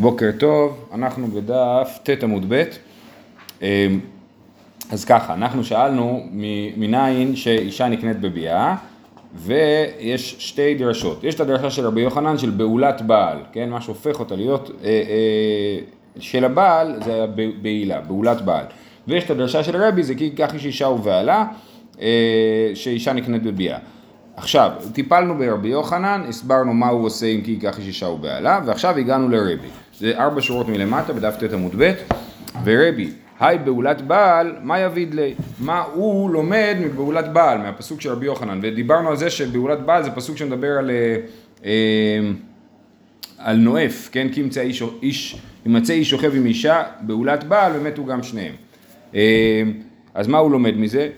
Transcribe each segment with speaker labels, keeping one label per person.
Speaker 1: בוקר טוב, אנחנו בדף ט עמוד ב'. אמ, אז ככה, אנחנו שאלנו מניין שאישה נקנית בביאה ויש שתי דרשות. יש את הדרשה של רבי יוחנן של בעולת בעל, כן? מה שהופך אותה להיות אה, אה, של הבעל זה בעילה, בעולת בעל. ויש את הדרשה של רבי זה כי כך יש אישה ובעלה אה, שאישה נקנית בביאה. עכשיו, טיפלנו ברבי יוחנן, הסברנו מה הוא עושה אם כי ייקח איש אישה ובעלה, ועכשיו הגענו לרבי. זה ארבע שורות מלמטה בדף ט עמוד ב', ורבי, היי בעולת בעל, מה יביד לי? מה הוא לומד מבעולת בעל, מהפסוק של רבי יוחנן, ודיברנו על זה שבעולת בעל זה פסוק שמדבר על, אה, אה על נואף, כן? כי ימצא איש, איש, ימצא איש שוכב עם אישה, בעולת בעל, ומתו גם שניהם. אה, אז מה הוא לומד מזה?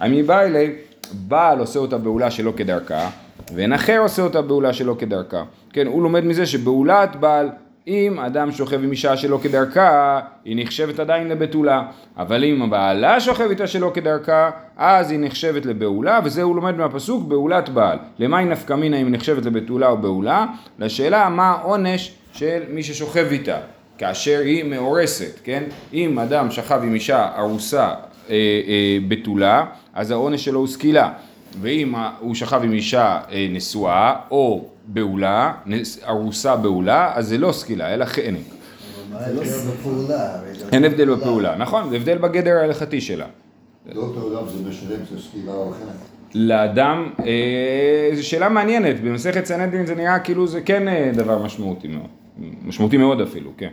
Speaker 1: אני בא אליי בעל עושה אותה בעולה שלא כדרכה, ואין אחר עושה אותה בעולה שלא כדרכה. כן, הוא לומד מזה שבעולת בעל, אם אדם שוכב עם אישה שלא כדרכה, היא נחשבת עדיין לבתולה. אבל אם הבעלה שוכב איתה שלא כדרכה, אז היא נחשבת לבעולה, וזה הוא לומד מהפסוק בעולת בעל. למה היא נפקא מינה אם נחשבת לבתולה או בעולה? לשאלה מה העונש של מי ששוכב איתה. כאשר היא מאורסת, כן? אם אדם שכב עם אישה ארוסה בתולה, אז העונש שלו הוא סקילה. ואם הוא שכב עם אישה אה, נשואה או בעולה, ארוסה בעולה, אז זה לא סקילה, אלא חנק. אין הבדל בפעולה, נכון, זה הבדל בגדר ההלכתי שלה.
Speaker 2: דוקטור אדם זה משלם את הסקילה או חנק?
Speaker 1: לאדם, אה, זו שאלה מעניינת, במסכת סנדרין זה נראה כאילו זה כן אה, דבר משמעותי מאוד, משמעותי מאוד אפילו, כן.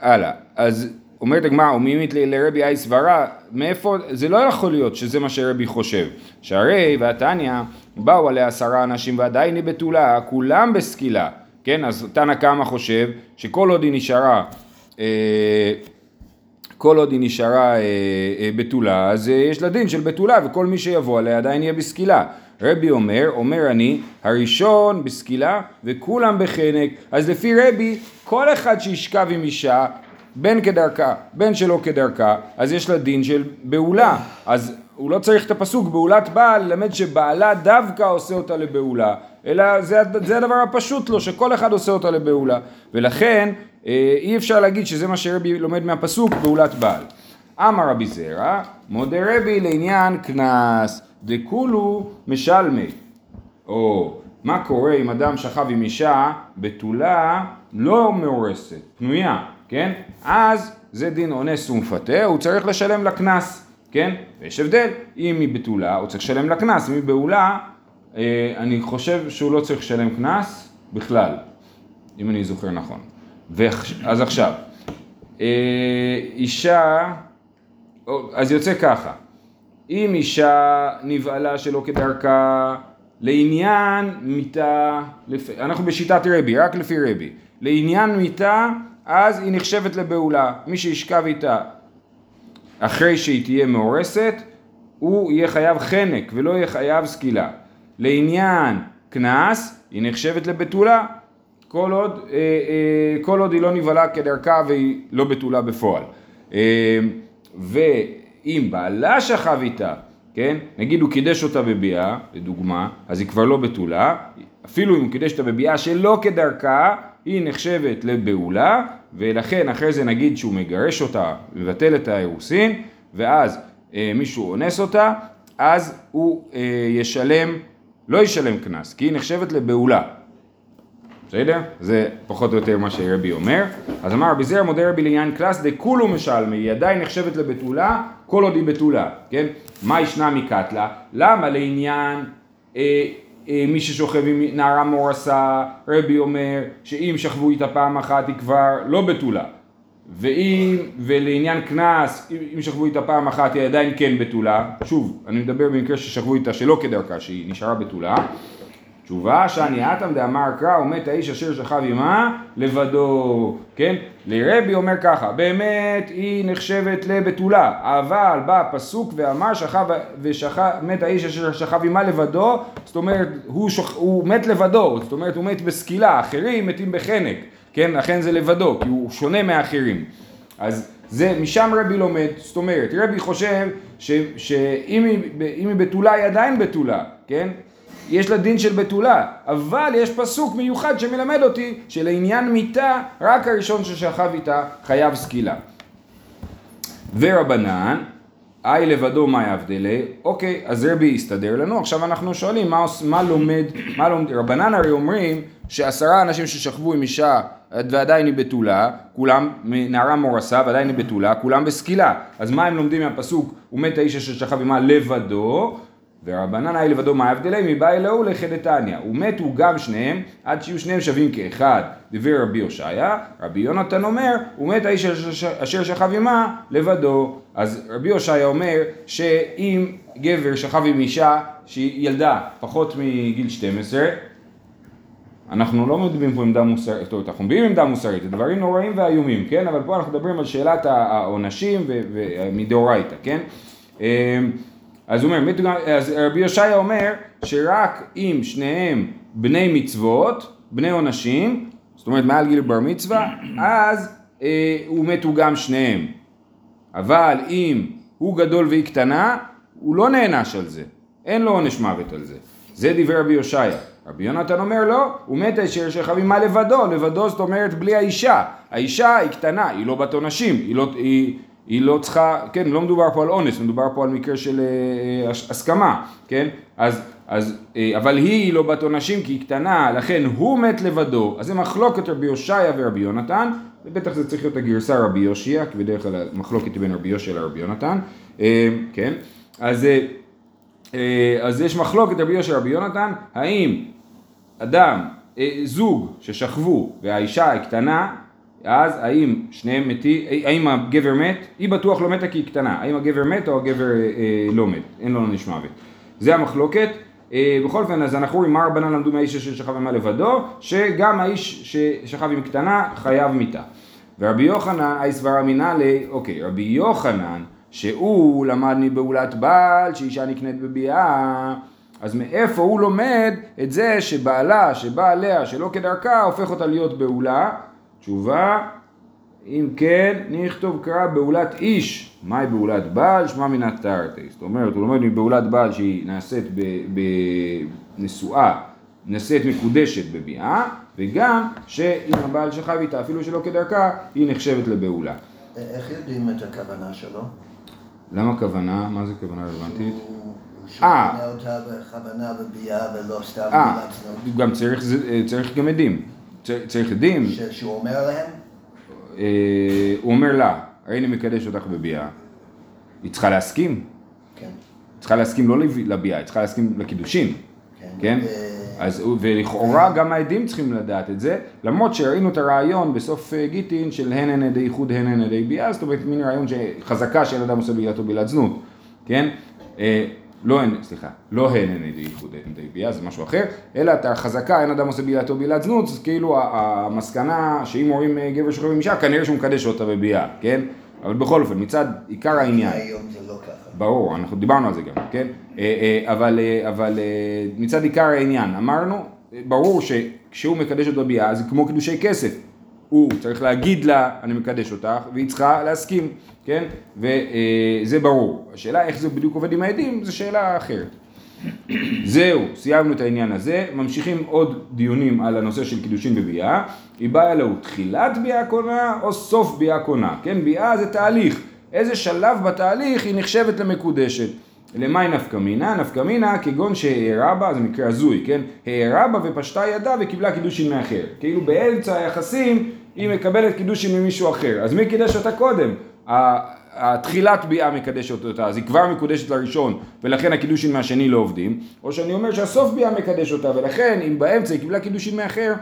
Speaker 1: הלאה, אז אומרת הגמרא, ומימית לרבי אי סברה, מאיפה, זה לא יכול להיות שזה מה שרבי חושב. שהרי והתניא באו עליה עשרה אנשים ועדיין היא בתולה, כולם בסקילה. כן, אז תנא קמא חושב שכל עוד היא נשארה, אה, כל עוד היא נשארה אה, אה, בתולה, אז יש לה דין של בתולה, וכל מי שיבוא עליה עדיין יהיה בסקילה. רבי אומר, אומר אני, הראשון בסקילה וכולם בחנק. אז לפי רבי, כל אחד שישכב עם אישה בין כדרכה, בין שלא כדרכה, אז יש לה דין של בעולה. אז הוא לא צריך את הפסוק בעולת בעל, ללמד שבעלה דווקא עושה אותה לבעולה, אלא זה, זה הדבר הפשוט לו, שכל אחד עושה אותה לבעולה. ולכן אה, אי אפשר להגיד שזה מה שרבי לומד מהפסוק בעולת בעל. אמר רבי זרע, מודה רבי לעניין קנס, דכולו משלמי. או מה קורה אם אדם שכב עם אישה בתולה לא מאורסת, פנויה. כן? אז זה דין אונס ומפתה, הוא צריך לשלם לה קנס, כן? ויש הבדל, אם היא בתולה, הוא צריך לשלם לה קנס, אם היא בעולה, אה, אני חושב שהוא לא צריך לשלם קנס בכלל, אם אני זוכר נכון. אז עכשיו, אה, אישה, אז יוצא ככה, אם אישה נבהלה שלא כדרכה, לעניין מיתה, אנחנו בשיטת רבי, רק לפי רבי, לעניין מיתה אז היא נחשבת לבעולה. מי שישכב איתה אחרי שהיא תהיה מאורסת, הוא יהיה חייב חנק ולא יהיה חייב סקילה. לעניין קנס, היא נחשבת לבתולה, כל עוד, אה, אה, כל עוד היא לא נבהלה כדרכה והיא לא בתולה בפועל. אה, ואם בעלה שכב איתה, כן, נגיד הוא קידש אותה בביאה, לדוגמה, אז היא כבר לא בתולה, אפילו אם הוא קידש אותה בביאה שלא כדרכה, היא נחשבת לבעולה, ולכן אחרי זה נגיד שהוא מגרש אותה, מבטל את האירוסין, ואז אה, מישהו אונס אותה, אז הוא אה, ישלם, לא ישלם קנס, כי היא נחשבת לבעולה. בסדר? זה פחות או יותר מה שרבי אומר. אז אמר רבי זרע מודה רבי לעניין קלאס דכולו משלמי, היא עדיין נחשבת לבתולה, כל עוד היא בתולה, כן? מה ישנה מקטלה? למה לעניין אה, אה, מי ששוכב עם נערה מורסה, רבי אומר שאם שכבו איתה פעם אחת היא כבר לא בתולה. ואם, ולעניין קנס, אם שכבו איתה פעם אחת היא עדיין כן בתולה, שוב, אני מדבר במקרה ששכבו איתה שלא כדרכה, שהיא נשארה בתולה, תשובה שאני אטם דאמר קרא ומת האיש אשר שכב עמה לבדו, כן? לרבי אומר ככה, באמת היא נחשבת לבתולה, אבל בא הפסוק ואמר שכב ושכב, מת האיש אשר שכב עמה לבדו, זאת אומרת הוא, שוכ, הוא מת לבדו, זאת אומרת הוא מת בסקילה, אחרים מתים בחנק, כן? לכן זה לבדו, כי הוא שונה מאחרים. אז זה, משם רבי לומד, זאת אומרת, רבי חושב שאם היא, היא בתולה היא עדיין בתולה, כן? יש לה דין של בתולה, אבל יש פסוק מיוחד שמלמד אותי שלעניין מיתה, רק הראשון ששכב איתה חייב סקילה. ורבנן, אי לבדו מה יבדלה, אוקיי, אז רבי יסתדר לנו, עכשיו אנחנו שואלים מה, מה לומד, מה לומד, רבנן הרי אומרים שעשרה אנשים ששכבו עם אישה ועדיין היא בתולה, כולם, נערה מורסה ועדיין היא בתולה, כולם בסקילה, אז מה הם לומדים מהפסוק, ומת האיש אשר שכב עמה לבדו, ורבנן היה לבדו מה הבדלי מבאי אלוהו לחדתניא, ומתו גם שניהם עד שיהיו שניהם שווים כאחד, דבר רבי הושעיה, רבי יונתן אומר, ומת האיש אשר שכב עמה לבדו, אז רבי הושעיה אומר שאם גבר שכב עם אישה שהיא ילדה פחות מגיל 12, אנחנו לא מדברים פה עמדה מוסרית, טוב, אנחנו מביאים עמדה מוסרית, דברים נוראים ואיומים, כן? אבל פה אנחנו מדברים על שאלת העונשים ומדאורייתא, כן? אז הוא אומר, אז רבי יושעיה אומר שרק אם שניהם בני מצוות, בני עונשים, זאת אומרת מעל גיל בר מצווה, אז אה, הוא מתו גם שניהם. אבל אם הוא גדול והיא קטנה, הוא לא נענש על זה, אין לו עונש מוות על זה. זה דברי רבי יושעיה. רבי יונתן אומר לא, הוא מת אשר שכבים מה לבדו, לבדו זאת אומרת בלי האישה. האישה היא קטנה, היא לא בת עונשים, היא לא, היא, היא לא צריכה, כן, לא מדובר פה על אונס, מדובר פה על מקרה של אה, הסכמה, כן? אז, אז, אה, אבל היא לא בת עונשים כי היא קטנה, לכן הוא מת לבדו, אז זה מחלוקת רבי הושעיה ורבי יונתן, ובטח זה צריך להיות הגרסה רבי יושיע, כי בדרך כלל המחלוקת היא בין רבי יושיע לרבי יונתן, אה, כן? אז, אה, אה, אז יש מחלוקת רבי יושיע ורבי יונתן, האם אדם, אה, זוג ששכבו והאישה היא קטנה, אז האם שניהם מתים, האם הגבר מת? היא בטוח לא מתה כי היא קטנה, האם הגבר מת או הגבר אה, אה לא מת, אין לו עונש מוות. זה המחלוקת. אה, בכל אופן, אז אנחנו רואים מה רבנן למדו מהאיש ששכב עמה לבדו, שגם האיש ששכב עם קטנה חייב מיתה. ורבי יוחנן, אי סברה מינאלי, אוקיי, רבי יוחנן, שהוא למד מבעולת בעל, שאישה נקנית בביאה, אז מאיפה הוא לומד את זה שבעלה שבא עליה שלא כדרכה הופך אותה להיות בעולה, תשובה, אם כן, נכתוב קרא בעולת איש, מהי בעולת בעל? שמע מן תרתי. זאת אומרת, הוא לומד מבעולת בעל שהיא נעשית בנשואה, נעשית מקודשת בביאה, וגם שאם הבעל שכב איתה, אפילו שלא כדרכה, היא נחשבת לבעולה.
Speaker 2: איך יודעים את הכוונה שלו?
Speaker 1: למה כוונה? מה זה כוונה רלוונטית?
Speaker 2: אה. אותה בכוונה בביאה ולא סתם
Speaker 1: אה, גם צריך גם עדים. צריך עדים.
Speaker 2: שהוא אומר להם?
Speaker 1: אה, הוא אומר לה, הרי אני מקדש אותך בביאה. היא צריכה להסכים.
Speaker 2: כן. היא
Speaker 1: צריכה להסכים לא לביאה, היא צריכה להסכים לקידושין. כן. כן? אז, ולכאורה גם העדים צריכים לדעת את זה, למרות שראינו את הרעיון בסוף אה, גיטין של הן הן עדי איחוד הן הן עדי ביאה, זאת אומרת מין רעיון שחזקה שאין אדם עושה בגללתו בגללת זנות, כן? לא הן, סליחה, לא הן הן די איחוד הן די ביאה, זה משהו אחר, אלא את החזקה, אין אדם עושה בילתו בילת זנות, אז כאילו המסקנה שאם הורים אה, גבר שוכב עם אישה, כנראה שהוא מקדש אותה בביאה, כן? אבל בכל אופן, מצד עיקר העניין.
Speaker 2: היום זה לא ככה.
Speaker 1: ברור, אנחנו דיברנו על זה גם, כן? אה, אה, אבל, אבל מצד עיקר העניין, אמרנו, ברור שכשהוא מקדש אותה בביאה, זה כמו קידושי כסף. הוא צריך להגיד לה, אני מקדש אותך, והיא צריכה להסכים, כן? וזה ברור. השאלה איך זה בדיוק עובד עם העדים, זו שאלה אחרת. זהו, סיימנו את העניין הזה, ממשיכים עוד דיונים על הנושא של קידושין בביאה. היא באה לו תחילת ביאה קונה או סוף ביאה קונה, כן? ביאה זה תהליך, איזה שלב בתהליך היא נחשבת למקודשת. למאי נפקא מינה? נפקא מינה כגון שהערה בה, זה מקרה הזוי, כן? הערה בה ופשטה ידה וקיבלה קידושין מאחר. כאילו באמצע היחסים היא מקבלת קידושין ממישהו אחר. אז מי קידש אותה קודם? התחילת ביאה מקדשת אותה, אז היא כבר מקודשת לראשון ולכן הקידושין מהשני לא עובדים, או שאני אומר שהסוף ביאה מקדש אותה ולכן אם באמצע היא קיבלה קידושין מאחר,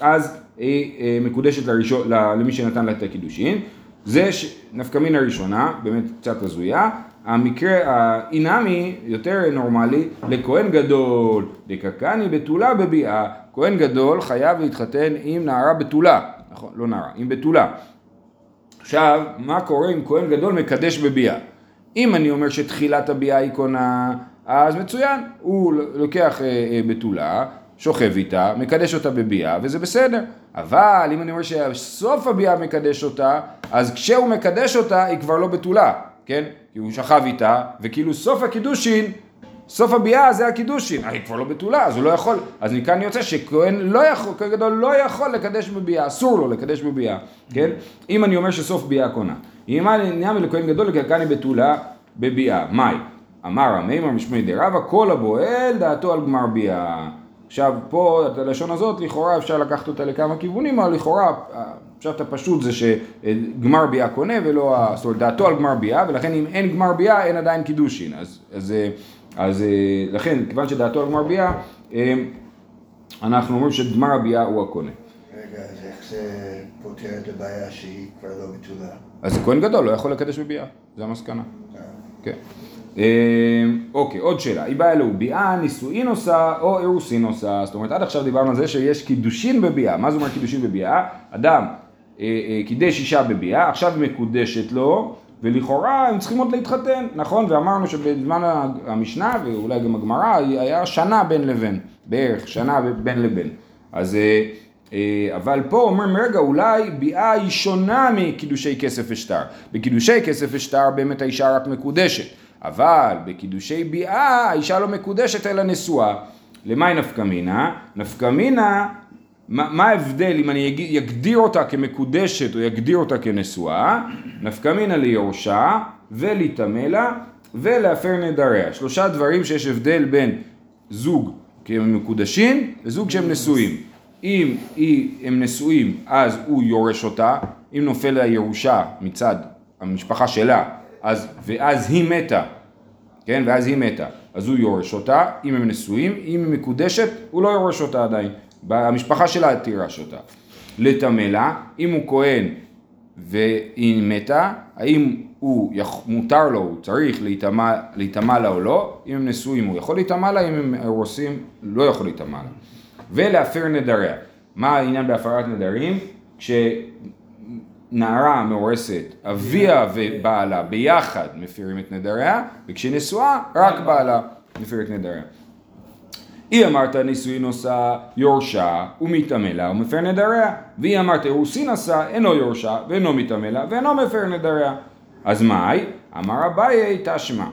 Speaker 1: אז היא אה, מקודשת לראשון, למי שנתן לה את הקידושין. זה נפקא מינה ראשונה, באמת קצת הזויה, המקרה, האינמי יותר נורמלי לכהן גדול, דקקני בתולה בביאה, כהן גדול חייב להתחתן עם נערה בתולה, נכון, לא נערה, עם בתולה. עכשיו, מה קורה אם כהן גדול מקדש בביאה? אם אני אומר שתחילת הביאה היא קונה, אז מצוין, הוא לוקח אה, אה, בתולה, שוכב איתה, מקדש אותה בביאה, וזה בסדר. אבל אם אני אומר שסוף הביאה מקדש אותה, אז כשהוא מקדש אותה היא כבר לא בתולה, כן? כי הוא שכב איתה, וכאילו סוף הקידושין סוף הביאה זה הקידושין, היא כבר לא בתולה, אז הוא לא יכול, אז מכאן יוצא שכהן לא יכול, כהן גדול לא יכול לקדש בביאה, אסור לו לקדש בביאה, כן? אם אני אומר שסוף ביאה קונה. אם עניין לכהן גדול לקלקני בתולה בביאה, מאי? אמר המימר משמי דרבא, כל הבועל דעתו על גמר ביאה. עכשיו פה, את הלשון הזאת, לכאורה אפשר לקחת אותה לכמה כיוונים, אבל לכאורה, הפשט הפשוט זה שגמר ביאה קונה ולא, זאת אומרת, דעתו על גמר ביאה, ולכן אם אין גמר ביאה, אין עדיין קידושין. אז, אז, אז לכן, כיוון שדעתו על גמר ביאה, אנחנו אומרים שגמר הביאה הוא הקונה.
Speaker 2: רגע, אז איך זה פותר את הבעיה שהיא כבר לא בתולה?
Speaker 1: אז כהן גדול לא יכול לקדש בביאה, זה המסקנה. כן. אוקיי, עוד שאלה, היא באה אלוהו, ביאה נישואין עושה או אירוסין עושה, זאת אומרת עד עכשיו דיברנו על זה שיש קידושין בביאה, מה זה אומר קידושין בביאה? אדם אה, אה, קידש אישה בביאה, עכשיו היא מקודשת לו, ולכאורה הם צריכים עוד להתחתן, נכון? ואמרנו שבזמן המשנה, ואולי גם הגמרא, היה שנה בין לבין, בערך שנה בין לבין. אז, אה, אבל פה אומרים, רגע, אולי ביאה היא שונה מקידושי כסף ושטר. בקידושי כסף ושטר באמת האישה רק מקודשת. אבל בקידושי ביאה האישה לא מקודשת אלא נשואה. למה היא נפקא מינה? נפקא מינה, מה, מה ההבדל אם אני אגדיר אותה כמקודשת או אגדיר אותה כנשואה? נפקא מינה ליורשה ולהיטמא לה ולהפר נדריה. שלושה דברים שיש הבדל בין זוג כמקודשים לזוג שהם נשואים. אם היא, הם נשואים אז הוא יורש אותה, אם נופל לה ירושה מצד המשפחה שלה אז, ואז היא מתה, כן, ואז היא מתה, אז הוא יורש אותה, אם הם נשואים, אם היא מקודשת, הוא לא יורש אותה עדיין, המשפחה שלה תירש אותה. לטמא לה, אם הוא כהן והיא מתה, האם הוא, מותר לו, הוא צריך להיטמע לה או לא, אם הם נשואים הוא יכול להיטמע לה, אם הם ארוסים לא יכול להיטמע לה. ולהפר נדריה, מה העניין בהפרת נדרים? כש... נערה מאורסת, אביה ובעלה ביחד מפירים את נדריה, וכשנשואה רק בעלה מפיר את נדריה. היא אמרת נישואין עושה יורשה ומטמא לה ומפר נדריה, והיא אמרת אירוסין עשה אינו יורשה ואינו מטמא לה ואינו מפר נדריה. אז מאי? אמר אביי תשמע.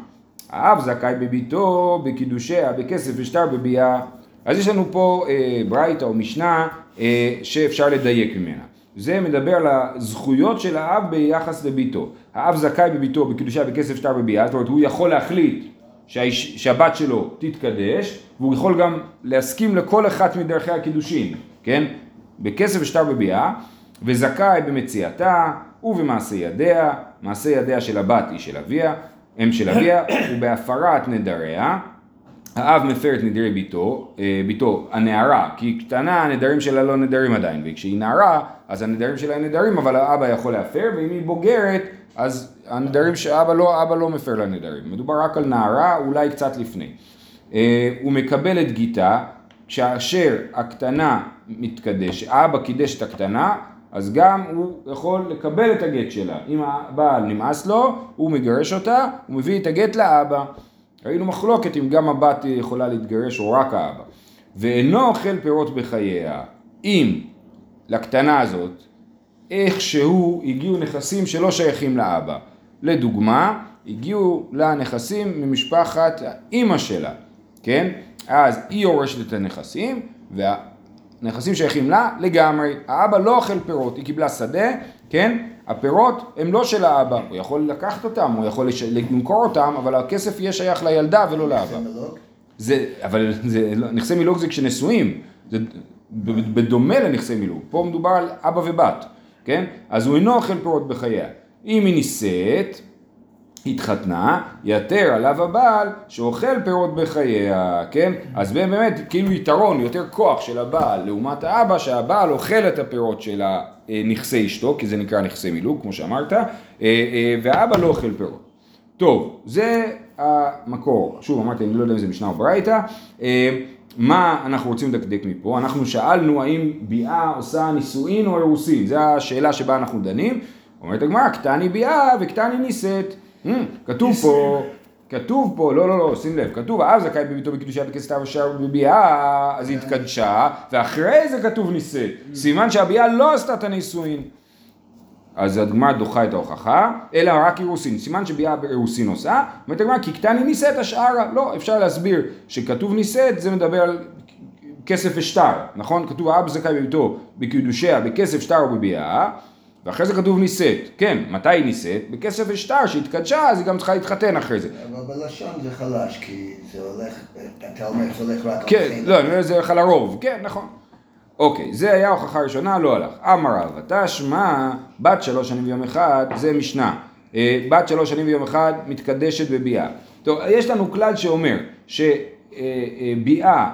Speaker 1: האב זכאי בביתו, בקידושיה, בכסף ושטר בביאה. אז יש לנו פה אה, ברייתא או משנה אה, שאפשר לדייק ממנה. זה מדבר על הזכויות של האב ביחס לביתו. האב זכאי בביתו בקידושה בכסף שטר בביאה, זאת אומרת הוא יכול להחליט שהבת שלו תתקדש, והוא יכול גם להסכים לכל אחת מדרכי הקידושין, כן? בכסף שטר בביאה, וזכאי במציאתה ובמעשה ידיה, מעשה ידיה של הבת היא של אביה, אם של אביה, ובהפרת נדריה, האב מפר את נדרי ביתו, אה, ביתו הנערה, כי היא קטנה הנדרים שלה לא נדרים עדיין, וכשהיא נערה אז הנדרים שלה נדרים אבל האבא יכול להפר, ואם היא בוגרת אז הנדרים שאבא לא, אבא לא מפר לנדרים, מדובר רק על נערה אולי קצת לפני. אה, הוא מקבל את גיתה, כאשר הקטנה מתקדש, אבא קידש את הקטנה, אז גם הוא יכול לקבל את הגט שלה. אם הבעל נמאס לו, הוא מגרש אותה, הוא מביא את הגט לאבא. ראינו מחלוקת אם גם הבת יכולה להתגרש או רק האבא. ואינו אוכל פירות בחייה. אם לקטנה הזאת איכשהו הגיעו נכסים שלא שייכים לאבא. לדוגמה, הגיעו לה נכסים ממשפחת האימא שלה, כן? אז היא יורשת את הנכסים, והנכסים שייכים לה לגמרי. האבא לא אוכל פירות, היא קיבלה שדה, כן? הפירות הם לא של האבא, הוא יכול לקחת אותם, הוא יכול למכור אותם, אבל הכסף יהיה שייך לילדה ולא לאבא. זה, אבל זה, לא, נכסי מילוג זה כשנשואים, זה בדומה לנכסי מילוג, פה מדובר על אבא ובת, כן? אז הוא אינו אוכל פירות בחייה. אם היא נישאת, התחתנה, יתר עליו הבעל שאוכל פירות בחייה, כן? אז באמת כאילו יתרון, יותר כוח של הבעל לעומת האבא, שהבעל אוכל את הפירות של נכסי אשתו, כי זה נקרא נכסי מילוג, כמו שאמרת, אה, אה, והאבא לא אוכל פירות. טוב, זה המקור. שוב, אמרתי, אני לא יודע אם זה משנה או ברייתא. אה, מה אנחנו רוצים לדקדק מפה? אנחנו שאלנו האם ביאה עושה נישואין או אירוסין, זו השאלה שבה אנחנו דנים. אומרת הגמרא, קטני ביאה וקטני נישאת. Hmm, כתוב פה, כתוב פה, לא, לא, לא, שים לב, כתוב, האב זכאי בביתו בקידושה בכסתה ושער בביאה, אז היא התקדשה, ואחרי זה כתוב נישאת. סימן שהביאה לא עשתה את הנישואין. אז הגמרא דוחה את ההוכחה, אלא רק אירוסין, סימן שביאה באירוסין עושה, אומרת הגמרא כי קטני נישאת השערה, לא, אפשר להסביר שכתוב נישאת זה מדבר על כסף ושטר, נכון? כתוב האב זכאי בביתו בקידושיה בכסף שטר ובביאה, ואחרי זה כתוב נישאת, כן, מתי היא נישאת? בכסף ושטר שהתקדשה אז היא גם צריכה להתחתן אחרי זה.
Speaker 2: אבל בלשון זה חלש, כי זה הולך, אתה אומר זה הולך רק
Speaker 1: כן. לא, אני אומר זה הולך על הרוב, כן, נכון. אוקיי, זה היה הוכחה ראשונה, לא הלך. אמר רב, תשמע, בת שלוש שנים ויום אחד, זה משנה. אה, בת שלוש שנים ויום אחד מתקדשת בביאה. טוב, יש לנו כלל שאומר שביאה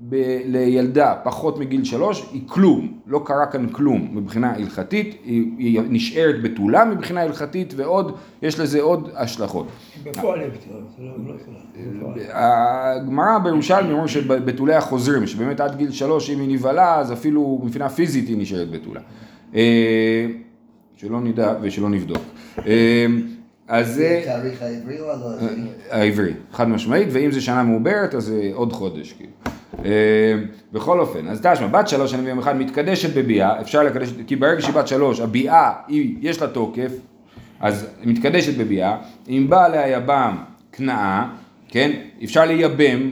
Speaker 1: ב- לילדה פחות מגיל שלוש היא כלום, לא קרה כאן כלום מבחינה הלכתית, היא, היא נשארת בתולה מבחינה הלכתית ועוד, יש לזה עוד השלכות.
Speaker 3: בפועל היא בתולה, לא לא.
Speaker 1: הגמרא בירושלמי אומרים שבתולי החוזרים, שבאמת עד גיל שלוש אם היא נבהלה אז אפילו מבחינה פיזית היא נשארת בתולה. אה, שלא נדע ושלא נבדוק. אה, אז
Speaker 2: זה התאריך העברי או הלועזי?
Speaker 1: העברי, חד משמעית, ואם זה שנה מעוברת אז זה עוד חודש כאילו. אה, בכל אופן, אז תשמע, בת שלוש שנים ויום אחד מתקדשת בביאה, אפשר לקדש, כי ברגע שהיא בת שלוש, הביאה, יש לה תוקף, אז מתקדשת בביאה, אם בא עליה יבם כנעה, כן, אפשר לייבם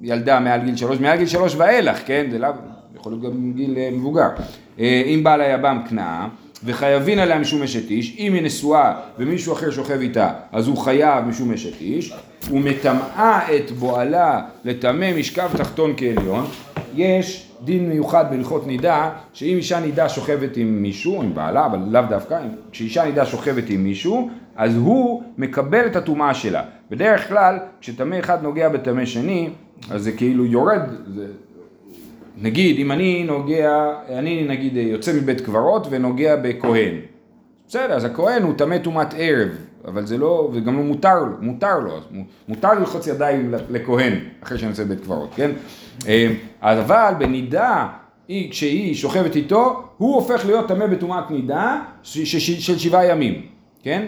Speaker 1: ילדה מעל גיל שלוש, מעל גיל שלוש ואילך, כן, זה לאו, יכול להיות גם גיל אה, מבוגר. אה, אם בא עליה יבם כנעה, וחייבין עליה משום אשת איש, אם היא נשואה ומישהו אחר שוכב איתה, אז הוא חייב משום אשת איש, ומטמאה את בועלה לטמא משכב תחתון כעליון, יש דין מיוחד בהלכות נידה, שאם אישה נידה שוכבת עם מישהו, עם בעלה, אבל לאו דווקא, כשאישה נידה שוכבת עם מישהו, אז הוא מקבל את הטומאה שלה. בדרך כלל, כשטמא אחד נוגע בטמא שני, אז זה כאילו יורד, זה, נגיד, אם אני נוגע, אני נגיד יוצא מבית קברות ונוגע בכהן. בסדר, אז הכהן הוא טמא טומאת ערב, אבל זה לא, וגם לא מותר לו, מותר לו, מותר ללחוץ ידיים לכהן אחרי שאני יוצא מבית קברות, כן? אה, אז אבל בנידה, היא, כשהיא שוכבת איתו, הוא הופך להיות טמא בטומאת נידה של שבעה ימים, כן?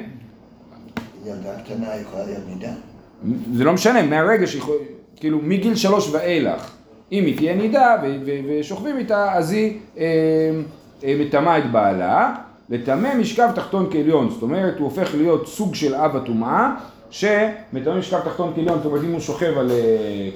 Speaker 2: ילדה קטנה יכולה להיות נידה?
Speaker 1: זה לא משנה, מהרגע שהיא, כאילו מגיל שלוש ואילך, אם היא תהיה נידה ושוכבים איתה, אז היא אה, אה, מטמאה את בעלה, לטמא משכב תחתון כעליון, זאת אומרת הוא הופך להיות סוג של אב הטומאה, שמטמא משכב תחתון כעליון, זאת אומרת אם הוא שוכב על, אה,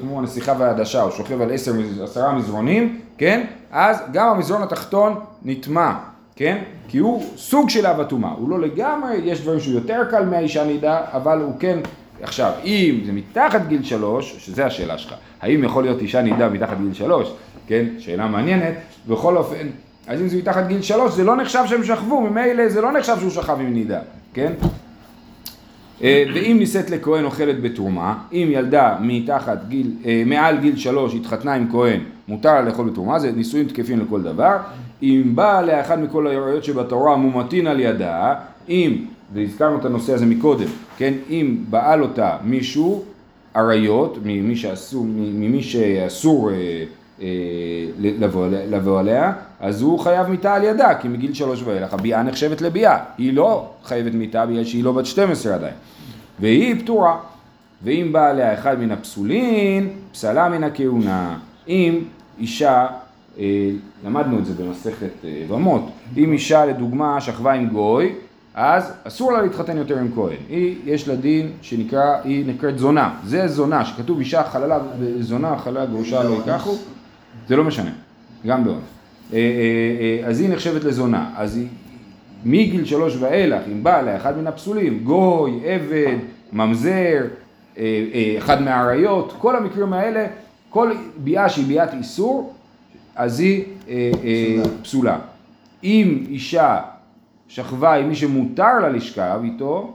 Speaker 1: כמו הנסיכה והעדשה, הוא שוכב על עשר, עשרה מזרונים, כן? אז גם המזרון התחתון נטמע. כן? כי הוא סוג של אב הטומאה, הוא לא לגמרי, יש דברים שהוא יותר קל מהאישה נידה, אבל הוא כן, עכשיו, אם זה מתחת גיל שלוש, שזה השאלה שלך, האם יכול להיות אישה נידה מתחת גיל שלוש, כן? שאלה מעניינת, בכל אופן, אז אם זה מתחת גיל שלוש, זה לא נחשב שהם שכבו, ממילא זה לא נחשב שהוא שכב עם נידה, כן? אה, ואם נישאת לכהן אוכלת בתרומה, אם ילדה מתחת גיל, אה, מעל גיל שלוש התחתנה עם כהן, מותר לאכול בתרומה, זה נישואים תקפים לכל דבר. אם בא עליה אחד מכל העריות שבתורה מומתין על ידה, אם, והזכרנו את הנושא הזה מקודם, כן, אם בעל אותה מישהו, עריות, ממי שאסור, ממי שאסור אה, אה, לבוא, לבוא עליה, אז הוא חייב מיתה על ידה, כי מגיל שלוש ואילך הביאה נחשבת לביאה, היא לא חייבת מיתה בגלל שהיא לא בת 12 עדיין, והיא פטורה, ואם בא עליה אחד מן הפסולין, פסלה מן הכהונה, אם אישה, אה, למדנו את זה במסכת אה, רמות, אם אישה לדוגמה שכבה עם גוי, אז אסור לה להתחתן יותר עם כהן. היא, יש לה דין שנקרא, היא נקראת זונה. זה זונה, שכתוב אישה חללה, זונה, חללה, גרושה לא ייקחו, זה לא משנה, גם באונס. אה, אה, אה, אז היא נחשבת לזונה. אז היא, מגיל שלוש ואילך, אם בא לה אחד מן הפסולים, גוי, עבד, ממזר, אחד מהאריות, כל המקרים האלה, כל ביאה שהיא ביאת איסור, אז היא פסולה. אם אישה שכבה עם מי שמותר לה לשכב איתו,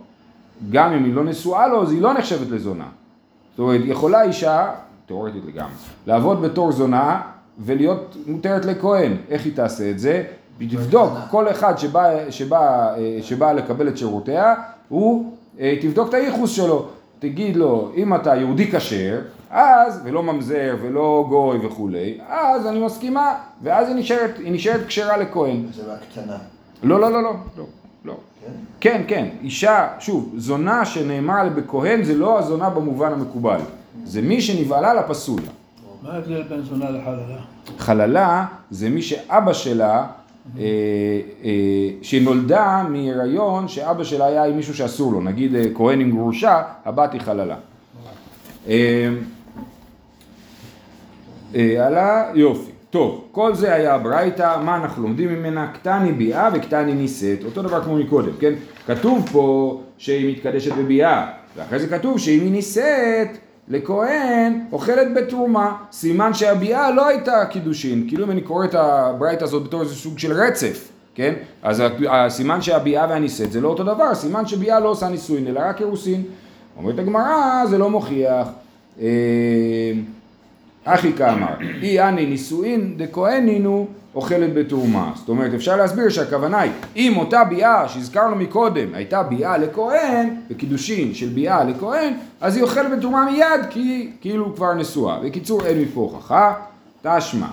Speaker 1: גם אם היא לא נשואה לו, אז היא לא נחשבת לזונה. זאת אומרת, יכולה אישה, תיאורטית לגמרי, לעבוד בתור זונה ולהיות מותרת לכהן. איך היא תעשה את זה? תבדוק, כל אחד שבא, שבא, אה, שבא לקבל את שירותיה, הוא אה, תבדוק את הייחוס שלו. תגיד לו, אם אתה יהודי כשר, אז, ולא ממזר ולא גוי וכולי, אז אני מסכימה, ואז היא נשארת, היא נשארת כשרה לכהן.
Speaker 2: זה רק קטנה.
Speaker 1: לא, לא, לא, לא, לא, לא.
Speaker 2: כן?
Speaker 1: כן, אישה, שוב, זונה שנאמר בכהן זה לא הזונה במובן המקובל, זה מי שנבעלה לפסול.
Speaker 3: מה ההבדל בין זונה לחללה?
Speaker 1: חללה זה מי שאבא שלה אה, אה, שנולדה מהיריון שאבא שלה היה עם מישהו שאסור לו, נגיד אה, כהן עם גרושה, הבת היא חללה. הלאה, יופי. טוב, כל זה היה ברייתא, מה אנחנו לומדים ממנה? קטני ביאה וקטני נישאת, אותו דבר כמו מקודם, כן? כתוב פה שהיא מתקדשת בביאה, ואחרי זה כתוב שאם היא נישאת לכהן, אוכלת בתרומה, סימן שהביאה לא הייתה קידושין, כאילו אם אני קורא את הברייתא הזאת בתור איזה סוג של רצף, כן? אז הסימן שהביאה והנישאת זה לא אותו דבר, סימן שביאה לא עושה נישואין אלא רק אירוסין. אומרת הגמרא, זה לא מוכיח. אחי כאמר, אי אני נישואין דכהנינו אוכלת בתרומה. זאת אומרת, אפשר להסביר שהכוונה היא, אם אותה ביאה שהזכרנו מקודם הייתה ביאה לכהן, בקידושין של ביאה לכהן, אז היא אוכלת בתרומה מיד, כי היא כאילו כבר נשואה. בקיצור, אין מפה הוכחה, תשמע.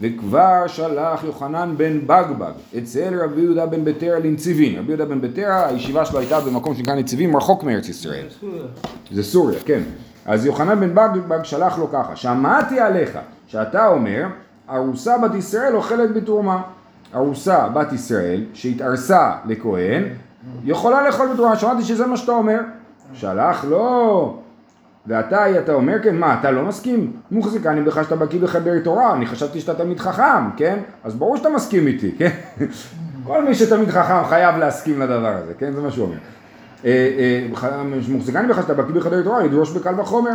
Speaker 1: וכבר שלח יוחנן בן בגבג אצל רבי יהודה בן בטרה לנציבין. רבי יהודה בן בטרה, הישיבה שלו הייתה במקום שנקרא נציבים, רחוק מארץ ישראל. זה סוריה, כן. אז יוחנן בן בגבג שלח לו ככה, שמעתי עליך שאתה אומר, ארוסה בת ישראל אוכלת בתרומה. ארוסה בת ישראל שהתארסה לכהן, יכולה לאכול בתרומה, שמעתי שזה מה שאתה אומר. שלח לו, ואתה, אתה אומר כן, מה, אתה לא מסכים? מוחזקני בך שאתה בקיא בחבר תורה, אני חשבתי שאתה תלמיד חכם, כן? אז ברור שאתה מסכים איתי, כן? כל מי שתלמיד חכם חייב להסכים לדבר הזה, כן? זה מה שהוא אומר. מוחזקני בך שאתה בקיא בחדר תורה, לדרוש בקל וחומר.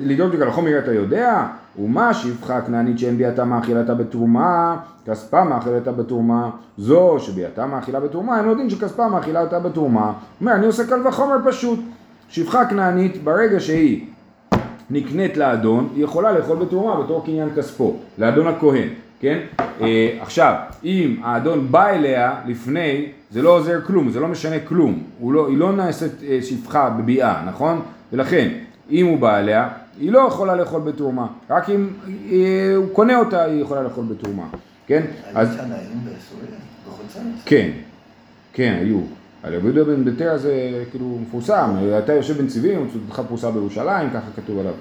Speaker 1: לדאוג בקל וחומר אתה יודע, ומה שפחה כנענית שאין ביאתה מאכילתה בתרומה, כספה מאכילתה בתרומה, זו שביאתה מאכילה בתרומה, אין עוד דין שכספה מאכילתה בתרומה. אומר, אני עושה קל וחומר פשוט. שפחה כנענית, ברגע שהיא נקנית לאדון, היא יכולה לאכול בתרומה בתור קניין כספו, לאדון הכהן, כן? אה, עכשיו, אם האדון בא אליה לפני, זה לא עוזר כלום, זה לא משנה כלום, לא, היא לא נעשית אה, שפחה בביאה, נכון? ולכן, אם הוא בא אליה, היא לא יכולה לאכול בתרומה, רק אם אה, הוא קונה אותה, היא יכולה לאכול בתרומה, כן?
Speaker 2: היו תנאים בסוריה? בחוץ?
Speaker 1: כן, כן, היו. על רבי יהודה בן בטרה זה כאילו מפורסם, אתה יושב בנציבים, צודתך פרוסה בירושלים, ככה כתוב עליו.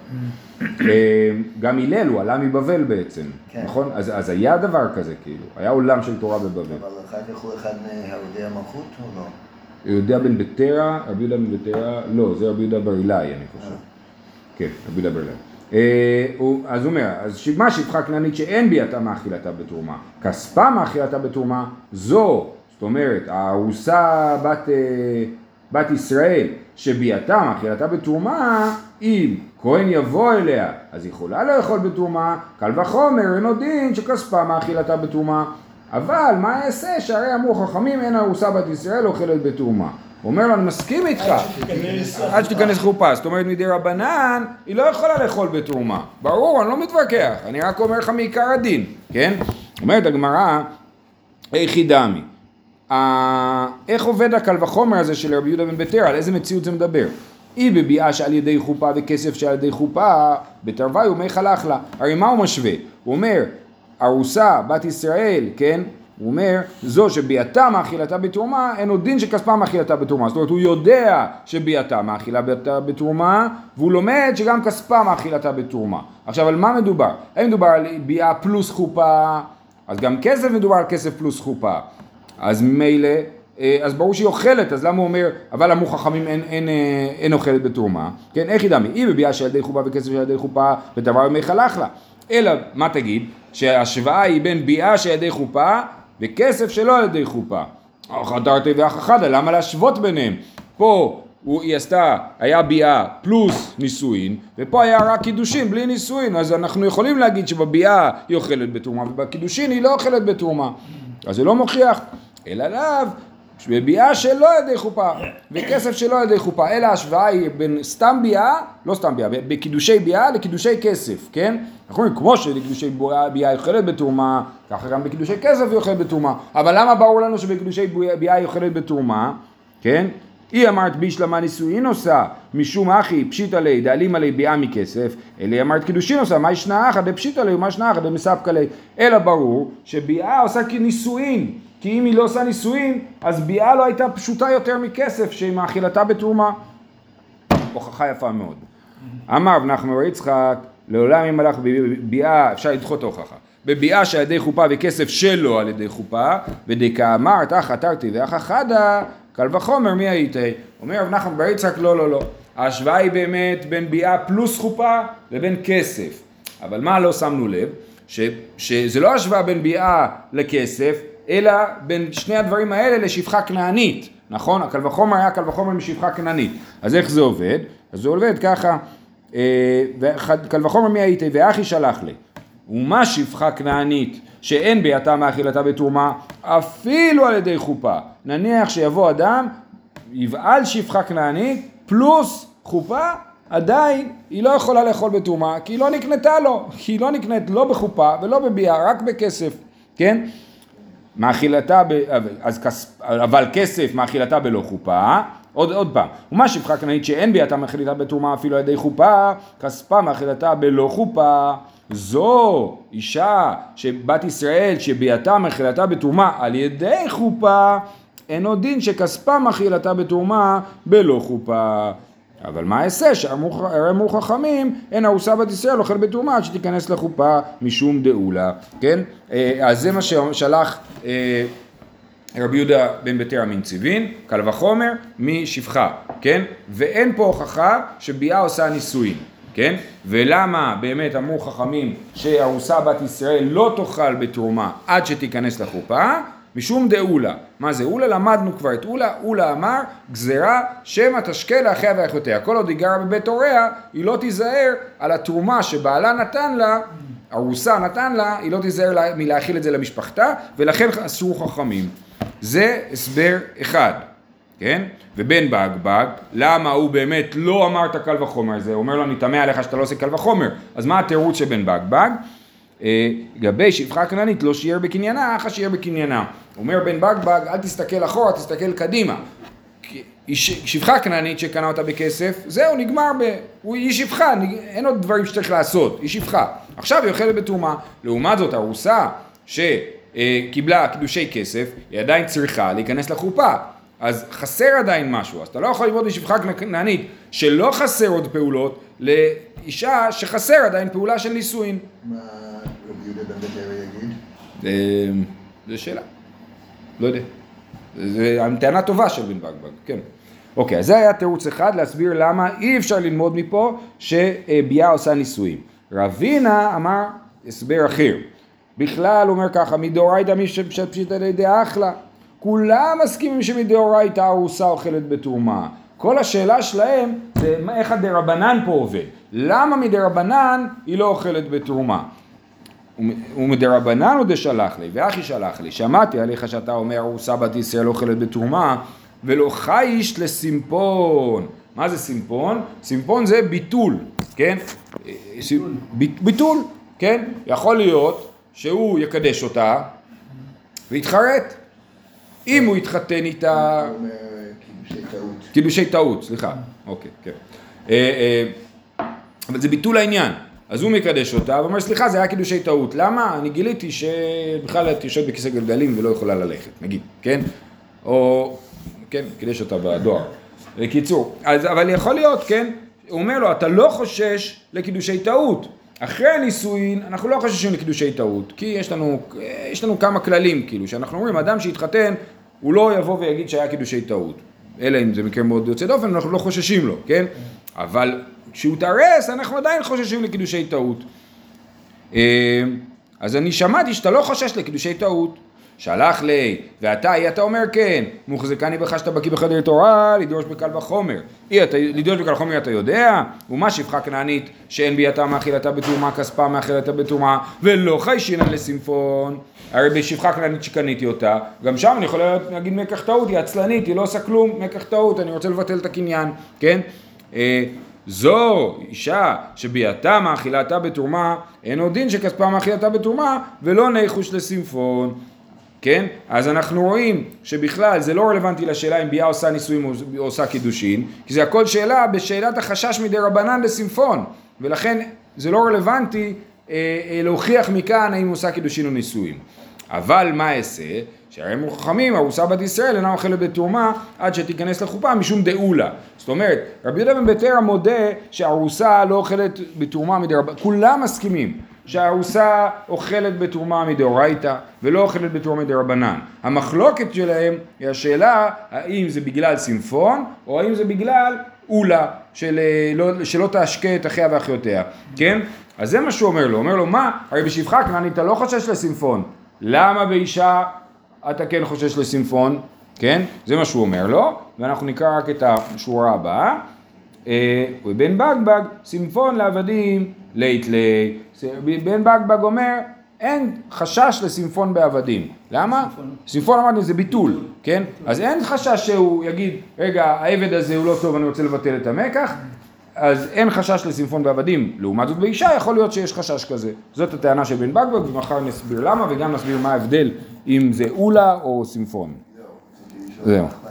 Speaker 1: אה, גם הלל הוא עלה מבבל בעצם,
Speaker 2: כן.
Speaker 1: נכון? אז, אז היה דבר כזה כאילו, היה עולם של תורה בבבל.
Speaker 2: אבל אחר כך הוא אחד מהרוגי המלכות או לא?
Speaker 1: יהודה בן בטרה, רבי יהודה בן בטרה, לא, זה רבי יהודה בר אילאי אני חושב.
Speaker 2: אה.
Speaker 1: כן, רבי יהודה בר אילאי. אה, אז הוא אומר, אז מה שפחה כנענית שאין ביאתה מאכילתה בתרומה, כספה מאכילתה בתרומה, זו, זאת אומרת, הארוסה בת, אה, בת ישראל, שביאתה מאכילתה בתרומה, אם כהן יבוא אליה, אז היא יכולה לאכול בתרומה, קל וחומר, אין עוד דין שכספה מאכילתה בתרומה. אבל מה אעשה שהרי אמרו חכמים אין ארוסה בת ישראל אוכלת בתרומה. הוא אומר לו, אני מסכים איתך. עד שתיכנס חופה, זאת אומרת מדי רבנן, היא לא יכולה לאכול בתרומה. ברור, אני לא מתווכח, אני רק אומר לך מעיקר הדין, כן? אומרת הגמרא, היכי דמי. איך עובד הקל וחומר הזה של רבי יהודה בן בטרה, על איזה מציאות זה מדבר? היא בביאה שעל ידי חופה וכסף שעל ידי חופה, בתרווי ומי חלך לה. הרי מה הוא משווה? הוא אומר, ארוסה, בת ישראל, כן? הוא אומר, זו שביאתה מאכילתה בתרומה, אין עוד דין שכספה מאכילתה בתרומה. זאת אומרת, הוא יודע שביאתה מאכילתה בתרומה, והוא לומד שגם כספה מאכילתה בתרומה. עכשיו, על מה מדובר? האם מדובר על ביאה פלוס חופה? אז גם כסף מדובר על כסף פלוס חופה. אז ממילא, אה, אז ברור שהיא אוכלת, אז למה הוא אומר, אבל אמרו חכמים אין, אין, אה, אין אוכלת בתרומה, כן, איך ידע מי? היא בביאה של ידי חופה וכסף של ידי חופה ודבר ימי חלך לה. אלא, מה תגיד? שההשוואה היא בין ביאה של ידי חופה וכסף שלא על ידי חופה. חדרתי ואח חדה, למה להשוות ביניהם? פה הוא, היא עשתה, היה ביאה פלוס נישואין, ופה היה רק קידושין בלי נישואין, אז אנחנו יכולים להגיד שבביאה היא אוכלת בתרומה, ובקידושין היא לא אוכלת בתרומה. אז זה לא מוכיח, אלא לאו, בביאה שלא ידי חופה, וכסף שלא ידי חופה, אלא ההשוואה היא בין סתם ביאה, לא סתם ביאה, בקידושי ביאה לקידושי כסף, כן? אנחנו אומרים, כמו שלקידושי ביאה ביאה היא אוכלת בתרומה, ככה גם בקידושי כסף היא אוכלת בתרומה, אבל למה ברור לנו שבקידושי ביאה היא אוכלת בתרומה, כן? היא אמרת בישלמה נישואין עושה, משום אחי פשיטא ליה דאלים עלי ביאה מכסף, אלא אמרת קידושין עושה, מה ישנה אחא דפשיטא ליה ומה ישנה אחא דמספקא ליה, אלא ברור שביאה עושה כנישואין, כי אם היא לא עושה נישואין, אז ביאה לא הייתה פשוטה יותר מכסף שהיא מאכילתה בתרומה. הוכחה יפה מאוד. אמר רב יצחק, לעולם אם הלך בביאה, אפשר לדחות ההוכחה. בביאה שעל ידי חופה וכסף שלא על ידי חופה, ודקאמר תח חתרתי ואחא חדה, קל וחומר מי הייתי? אומר רב נחמן בר יצחק לא לא לא, ההשוואה היא באמת בין ביאה פלוס חופה לבין כסף, אבל מה לא שמנו לב? ש, שזה לא השוואה בין ביאה לכסף, אלא בין שני הדברים האלה לשפחה כנענית, נכון? הקל וחומר היה קל וחומר משפחה כנענית, אז איך זה עובד? אז זה עובד ככה, אה, קל וחומר מי הייתי ואחי שלח לי ומה שפחה כנענית שאין ביאתה מאכילתה בתרומה אפילו על ידי חופה. נניח שיבוא אדם, יבעל שפחה כנענית פלוס חופה, עדיין היא לא יכולה לאכול בתרומה כי היא לא נקנתה לו, כי היא לא נקנית לא בחופה ולא בביאה, רק בכסף, כן? מאכילתה, ב... אז כס... אבל כסף מאכילתה בלא חופה, עוד, עוד פעם, ומה שפחה כנענית שאין ביאתה מאכילתה בתרומה אפילו על ידי חופה, כספה מאכילתה בלא חופה. זו אישה שבת ישראל שביאתה מאכילתה בתרומה על ידי חופה, אין עוד דין שכספה מאכילתה בתרומה בלא חופה. אבל מה אעשה שאמרו חכמים אין ארוסה בת ישראל אוכל בתרומה עד שתיכנס לחופה משום דאולה, כן? אה, אז זה מה ששלח אה, רבי יהודה בן ביתר מנציבין, קל וחומר משפחה, כן? ואין פה הוכחה שביאה עושה נישואין. כן? ולמה באמת אמרו חכמים שארוסה בת ישראל לא תאכל בתרומה עד שתיכנס לחופה? משום דאולה. מה זה אולה? למדנו כבר את אולה. אולה אמר גזירה שמא תשקה לאחיה ואחיותיה. כל עוד היא גרה בבית הוריה, היא לא תיזהר על התרומה שבעלה נתן לה, ארוסה נתן לה, היא לא תיזהר מלהאכיל את זה למשפחתה, ולכן אסרו חכמים. זה הסבר אחד. כן? ובן בגבג, למה הוא באמת לא אמר את הקל וחומר הזה? הוא אומר לו, אני תמה עליך שאתה לא עושה קל וחומר. אז מה התירוץ של בן בגבג? אה, לגבי שפחה כנענית לא שיער בקניינה, אחא שיער בקניינה. אומר בן בגבג, אל תסתכל אחורה, תסתכל קדימה. שפחה כנענית שקנה אותה בכסף, זהו, נגמר ב... היא שפחה, אין עוד דברים שצריך לעשות, היא שפחה. עכשיו היא אוכלת בתרומה. לעומת זאת, ארוסה שקיבלה קידושי כסף, היא עדיין צריכה להיכנס לחופה. אז חסר עדיין משהו, אז אתה לא יכול ללמוד משפחה כנענית שלא חסר עוד פעולות לאישה שחסר עדיין פעולה של נישואין.
Speaker 2: מה רבי יהודה בן בטרי יגיד?
Speaker 1: אה, זו שאלה, לא יודע. זו טענה טובה של בן בגבג, כן. אוקיי, אז זה היה תירוץ אחד להסביר למה אי אפשר ללמוד מפה שביאה עושה נישואים. רבינה אמר הסבר אחר. בכלל הוא אומר ככה, מדאורייתא מי שפשיטא לידי אחלה. כולם מסכימים שמדאורייתא ארוסה אוכלת בתרומה. כל השאלה שלהם זה איך הדרבנן פה עובד. למה מדרבנן היא לא אוכלת בתרומה? ומדרבנן הוא דשלח לי, ואחי שלח לי, שמעתי עליך שאתה אומר ארוסה בת ישראל אוכלת בתרומה, ולא חייש לסימפון. מה זה סימפון? סימפון זה ביטול, כן? ביטול. ביטול, כן? יכול להיות שהוא יקדש אותה ויתחרט. אם הוא יתחתן איתה...
Speaker 2: קידושי טעות.
Speaker 1: קידושי טעות, סליחה. אוקיי, כן. אה, אה, אבל זה ביטול העניין. אז הוא מקדש אותה ואומר סליחה זה היה קידושי טעות למה אני גיליתי שבכלל את יושבת בכיסא גלגלים ולא יכולה ללכת נגיד כן או כן קידש אותה בדואר בקיצור אז אבל יכול להיות כן הוא אומר לו אתה לא חושש לקידושי טעות אחרי הנישואין אנחנו לא חוששים לקידושי טעות כי יש לנו, יש לנו כמה כללים כאילו שאנחנו אומרים אדם שהתחתן הוא לא יבוא ויגיד שהיה קידושי טעות אלא אם זה מקרה מאוד יוצא דופן אנחנו לא חוששים לו כן? אבל כשהוא תרס אנחנו עדיין חוששים לקידושי טעות. אה, אז אני שמעתי שאתה לא חושש לקידושי טעות שלח לי, ואתה, אי אתה אומר כן, מוחזקני בך שאתה בקיא בחדר תורה, לדרוש בקל וחומר. אי אתה, לדרוש בקל וחומר אתה יודע, ומה שפחה כנענית שאין ביאתה מאכילתה בתרומה, כספה מאכילתה בתרומה, ולא חיישינן לסימפון. הרי בשפחה כנענית שקניתי אותה, גם שם אני יכול להגיד מקח טעות, היא עצלנית, היא לא עושה כלום, מקח טעות, אני רוצה לבטל את הקניין, כן? אה, זו אישה שביאתה מאכילתה בתרומה, אין עוד דין שכספה מאכילתה בתרומה, ולא ניחוש לסימפון. כן? אז אנחנו רואים שבכלל זה לא רלוונטי לשאלה אם ביאה עושה נישואים או עושה קידושין, כי זה הכל שאלה בשאלת החשש מדי רבנן לסימפון, ולכן זה לא רלוונטי אה, אה, להוכיח מכאן האם עושה קידושין או נישואים. אבל מה אעשה? שהרי הם חכמים, ארוסה בת ישראל אינה אוכלת בתרומה עד שתיכנס לחופה משום דאולה. זאת אומרת, רבי יהודה בן ביתרא מודה שארוסה לא אוכלת בתרומה מדי רבנן, כולם מסכימים. שהארוסה אוכלת בתרומה מדאורייתא ולא אוכלת בתרומה מדרבנן. המחלוקת שלהם היא השאלה האם זה בגלל סימפון או האם זה בגלל אולה של, אה, לא, שלא תשקה את אחיה ואחיותיה, כן? אז זה מה שהוא אומר לו, אומר לו מה? הרי בשפחה כנעני אתה לא חושש לסימפון, למה באישה אתה כן חושש לסימפון, כן? זה מה שהוא אומר לו, ואנחנו נקרא רק את השורה הבאה. אה, ובן בגבג, סימפון לעבדים לית ליה. בן בגבג אומר, אין חשש לסימפון בעבדים. למה? סימפון אמרנו זה ביטול, כן? אז אין חשש שהוא יגיד, רגע, העבד הזה הוא לא טוב, אני רוצה לבטל את המקח. אז אין חשש לסימפון בעבדים. לעומת זאת באישה יכול להיות שיש חשש כזה. זאת הטענה של בן בגבג, ומחר נסביר למה, וגם נסביר מה ההבדל אם זה אולה או סימפון.
Speaker 2: זהו.
Speaker 1: זהו.